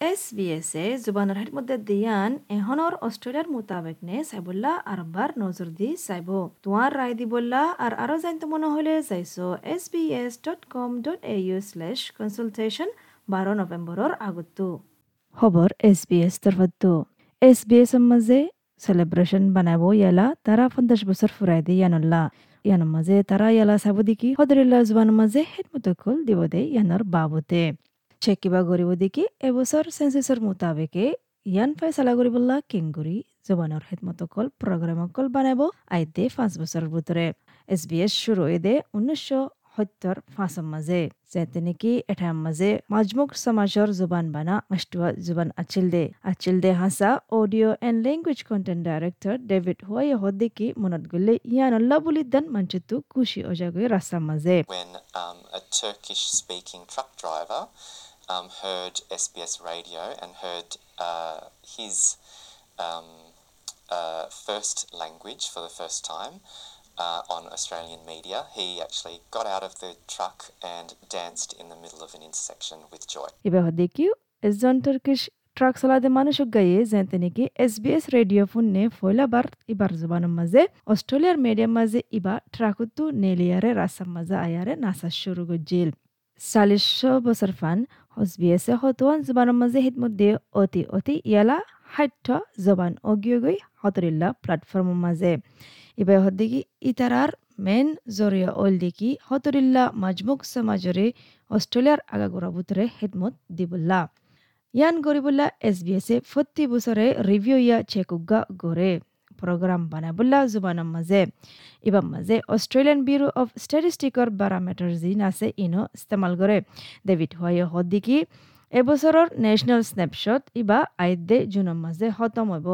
এছে জুবানৰ হেড মধ্যে দিয়ান এহনৰ অষ্ট্ৰেলিয়াৰ মোতাবেক নে চাইবল্লা আৰু বাৰ নজৰ দি চাইব। তোমাৰ ৰায় দিবল্লা আৰু আৰু জানিত মনে হলে যাইছো S B S dot com dot A U slash consultation বাৰ নৱেম্বৰৰ আগতো খবৰ এছ বি এছ তৰফতো এছ বি এছৰ মাজে চেলিব্ৰেশ্যন বানাব ইয়ালা তাৰা পঞ্চাছ বছৰ ফুৰাই দি ইয়ানল্লা। ইয়ানৰ মাজে তাৰা ইয়ালা চাব দেখি সদৰিল্লা জোবানৰ মাজে হেড মতকল দিব দে ইয়ানৰ বাবতে। কৰিব দেখি এবছৰ চেঞ্চেছৰ মোতাবেকে ইয়ান ফাইচালা কৰিবলা কেংগুৰি জবানৰ হেদমতকল প্ৰগ্ৰাম অকল বানাব আইতে পাঁচ বছৰৰ ভিতৰে। এছ বি এছ শুরু দে ঊনৈছশ সত্তৰ পাঁচৰ মাজে। যে তেনেকি এঠাইৰ মাজে মাজমুখ সমাজৰ জুবান বানা মাষ্টুৱা জুবান আছিল দে। আছিল দে হাসা audio' and language content director David Hua দেখি মনত গলে ইয়ান অল্লা বুলি দান মঞ্চটো খুশি অজাগৈ ৰাস্তাৰ মাজে। When um, um, heard SBS radio and heard uh, his um, uh, first language for the first time uh, on Australian media, he actually got out of the truck and danced in the middle of an intersection with joy. Truck চালাতে মানুষ গায়ে যেতে নাকি S B S radio ফোনে ফয়লাবার ইবার জবানের মাঝে অস্ট্রেলিয়ার মিডিয়ার মাঝে ইবা ট্রাকতো নেলিয়ারে রাস্তার মাঝে আয়ারে নাচা শুরু করছিল চাল্লিশ বছর ফান এছে হতোৱান জবানৰ মাজে হিত মধ্যে অতি অতি ইয়ালা সাধ্য জবান অগিয়গৈ প্লেটফৰ্মৰ মাজে। ইবাই হদ্দিকি ইতাৰাৰ মেইন জৰিয়া অল দেখি সতৰিল্লা মাজমুখ সমাজৰে অষ্ট্ৰেলিয়াৰ আগাগোৰা বুটৰে হিদমত দিবুল্লা ইয়ান গরিবুল্লা এছ বি এছে প্রতি বছরে রিভিউ ইয়া চেকুগা গড়ে প্রোগ্রাম বানাবুল্লা জুবানৰ মাজে ইবার মাঝে অস্ট্রেলিয়ান ব্যুরো অফ স্ট্যাটিস্টিকর বারামেটার জিন আছে ইনো ইস্তেমাল করে ডেভিড হোয়াইয়ে হদ্দিকি এবছৰৰ নেশ্যনেল স্নেপশ্বট ইবা আইদে জুনৰ মাজে খতম হ'ব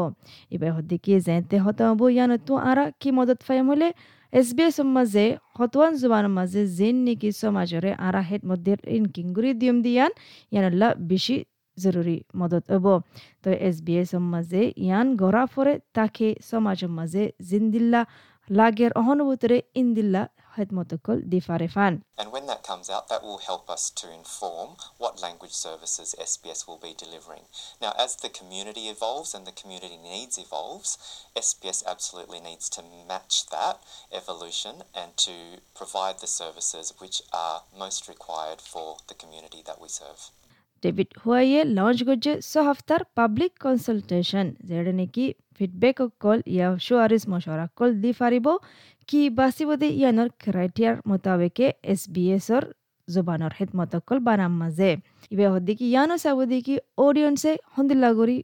ইবা হদ্দিকি যেতে খতম হ'ব ইয়ানতো আৰা কি মদত ফাইম হলে এছ বি এছৰ মাজে হতৱান জুবানৰ মাজে জিন নেকি সমাজৰে আৰা হেড মধ্যে ইনকিংগুৰি দিয়ম দিয়ান ইয়ানল্লা ضروری مدد تو اس بی اس مزه یان گورا تاکه سماج مزه زندلا لاگر خدمت کل And when that comes out, that will help us to inform what language services SBS will be delivering. Now, as the community evolves and the community needs evolves, SBS absolutely needs to match that evolution and to provide the services which are most required for the community that we serve. David হুয়াইয়ে launch করছে ছ public consultation যেটা নাকি feedback call ইয়া সুয়ারিস মশওয়ারা কল দি ফারিব কি বাসিবদে ইয়ানোর ক্রাইটেরিয়ার মোতাবেকে এস বি এসর জোবানোর হিদমত কল বানাম মাজে ইবে হদ্দিকি ইয়ানো সাবদিকি অডিয়েন্সে হন্দিল্লাগরি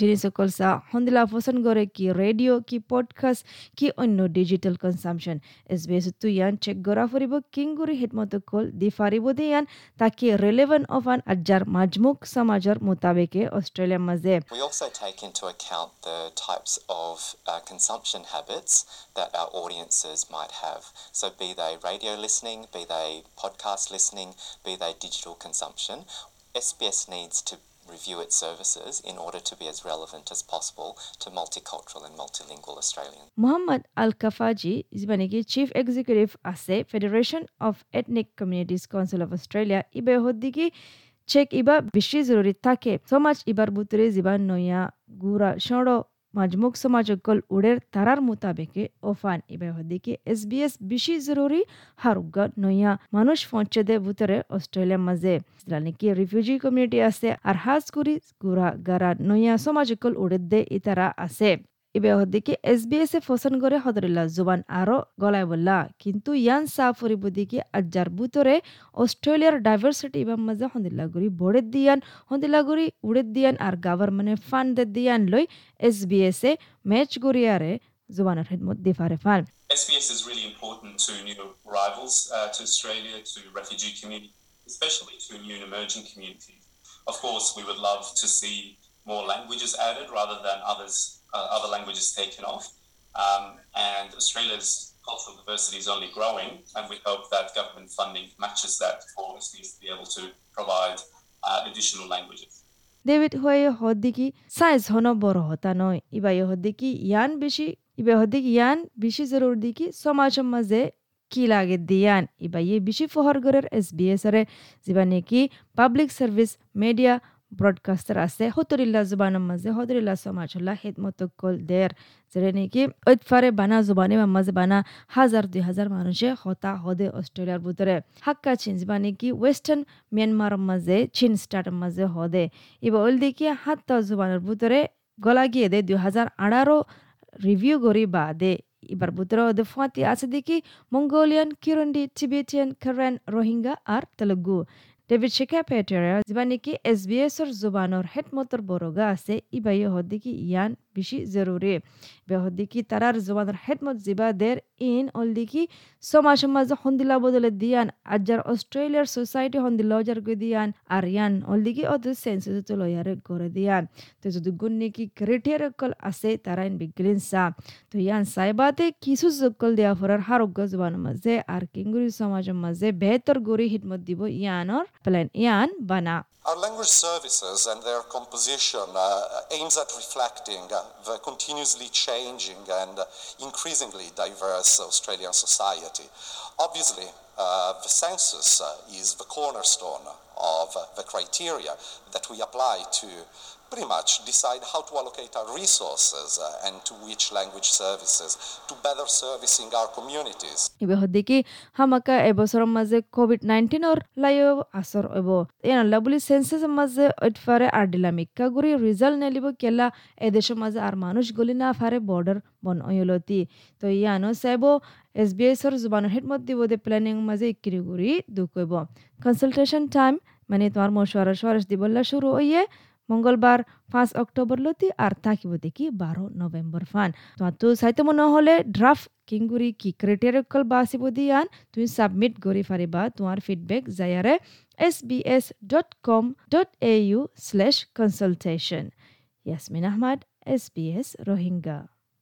জিনিসকল চা সন্দিলা পচন্দ কৰে কি ৰেডিঅ' কি পডকাষ্ট কি অন্য ডিজিটেল কনজামশ্যন এছ বি এছতো ইয়ান চেক কৰা ফুৰিব কিংগুৰি হিদমত কল দি ফাৰিব দে ইয়ান তাকে ৰেলেভেণ্ট অফ আন আজাৰ মাজমুখ সমাজৰ মোতাবেকে অষ্ট্ৰেলিয়াৰ মাজে We also take into account the types of uh, consumption habits that our audiences might have. So, be they radio listening, be they podcast listening, be they digital consumption, SBS needs to review its services in order to be as relevant as possible to multicultural and multilingual Australians. Mohammad আল কাফাজি যিবা নেকি chief executive আছে Federation of Ethnic Communities Council of Australia eBay হদ্দিকি check ইবা বেশি জরুরি থাকে সমাজ ইবার বুতরে যিবা নয়া গুড়া সড় তারার মোতাবেকে ওফান ইবে হদ্দিকি এস বি এস বেশি জরুরি, হারুগ নয়া মানুষ পঞ্চদে বুতরে অস্ট্রেলিয়ার মাঝে। নাকি রিফিউজি কমিউনিটি আছে? আর হাজ করি গুড়া গারা নয়া সমাজকল উড়ের দে ইতারা আছে। ইবে হদ্দিকে এস বি এস এ ফসন করে হদরিল্লা জুবান আরও গলায় বললা কিন্তু ইয়ান সাফরি বুদিকে আজার বুতরে অস্ট্রেলিয়ার ডাইভার্সিটি ইবাম মাঝে হন্দিল্লা গুড়ি বড়ে দিয়ান হন্দিল্লা গুড়ি উড়ে দিয়ান আর গভর্নমেন্টে ফান্ড দিয়ান লই এস বি এস এ ম্যাচ গড়িয়ারে জুবানের খেদমত দিফারে ফান SBS is really important to new arrivals uh, to Australia, to refugee communities, especially to new and emerging communities. Of course, we would love to see more languages added rather than others, uh, other languages taken off. Um, and Australia's cultural diversity is only growing, and we hope that government funding matches that for SBS to be able to provide uh, additional languages. David হয়ে হদ্দিকি size হন বড় হতা নয় ইবাই হদ্দিকি ইয়ান বেশি ইবা হদ্দিকি ইয়ান বেশি জরুর দিকি সমাজের মাঝে কি লাগে দিয়ান ইবা ইয়ে বেশি ফহর গরের এস বি এস আরে যিবা নেকি পাবলিক সার্ভিস মিডিয়া ব্রডকাস্টার আছে, হতরিল্লা জুবানের মাঝে হদরিল্লা সমাজুল্লাহ হেদমতকল দের যেটা নাকি ঐতফারে বানা জুবানি মাঝে বানা হাজার দুই হাজার মানুষে হতা হদে অস্ট্রেলিয়ার ভিতরে হাক্কা চিন বা নাকি ওয়েস্টার্ন মিয়ানমার মাঝে, চীন স্টার্টের মাঝে হদে। এবার ওল দেখি হাত্তা জুবানের ভিতরে গলা দে দুই হাজার আঠারো রিভিউ করি বা দে। এবার ভিতরে ওদের ফাঁতি আছে দেখি Mongolian Kirundi Tibetan Karen Rohingya আর তেলুগু। ডেভিড শেখা পেটেরা যিবা নেকি এছ বি এছৰ জুবানৰ হেডমতৰ বৰগা আছে ইবাই হদ্দিকি ইয়ান জরুরি। বেহদ্দিকি তারার জবানের হেদমত জিবা দের ইন অলদিকি সমাজ সমাজ হন্দিলা বদলে দিয়ান আজার অস্ট্রেলিয়ার সোসাইটি হন্দিলা যার গৈ দিয়ান, আর ইয়ান অলদিকি অত সেন্সিস তো লয়ারে করে দিয়ান। তো যদি গুন্নিকি ক্রিটিয়ার কল আছে তারা ইন বিগলিন সা তো ইয়ান সাইবাতে কিছু জকল দেয়া ফরার হারোগ্য জবানের মাঝে আর কিঙ্গুরি সমাজের মাঝে বেহতর গরি হিদমত দিব ইয়ানর প্ল্যান ইয়ান বানা। Our language services and their composition uh, aims at reflecting uh, the continuously changing and increasingly diverse Australian society. Obviously, the census uh, is the cornerstone of uh, the criteria that we apply to pretty much decide how to allocate our resources uh, and to which language services to better servicing our communities. ইবে হদ্দিকি হামাকা এবছৰৰ মাঝে Covid নাইন্টিনৰ লাইও আসর হব N আল্লাহ বুলি সেন্সেসের মাঝে ওইটফারে আর ডিলামিকা গুড়ি result নেলিব কেলা এদেশের মাঝে আর মানুষ গলি না ফারে বর্ডার বন অয়লতি তো ইয়ানো চাইব এছ বি এছৰ জুবানৰ হেডমত দিব দে প্লেনিং মাজে মাঝে ইকিরি গুড়ি দুকইব কনসালটেশন টাইম মানে তোমার মশওয়ারা সরাস দিবল্লা শুরু হইয়ে মঙ্গলবার পাঁচ অক্টোবর লতি আর থাকিব দেখি বারো নভেম্বর ফান। তো চাইতে মনে হলে কিংগুৰি কি ক্ৰাইটেৰিয়াকল বাচিব দিয়ান তুমি ছাবমিট কৰি পাৰিবা তোমাৰ feedback জায়াৰে S B S dot com dot A U slash consultation Yasmin Ahmad S B S Rohingya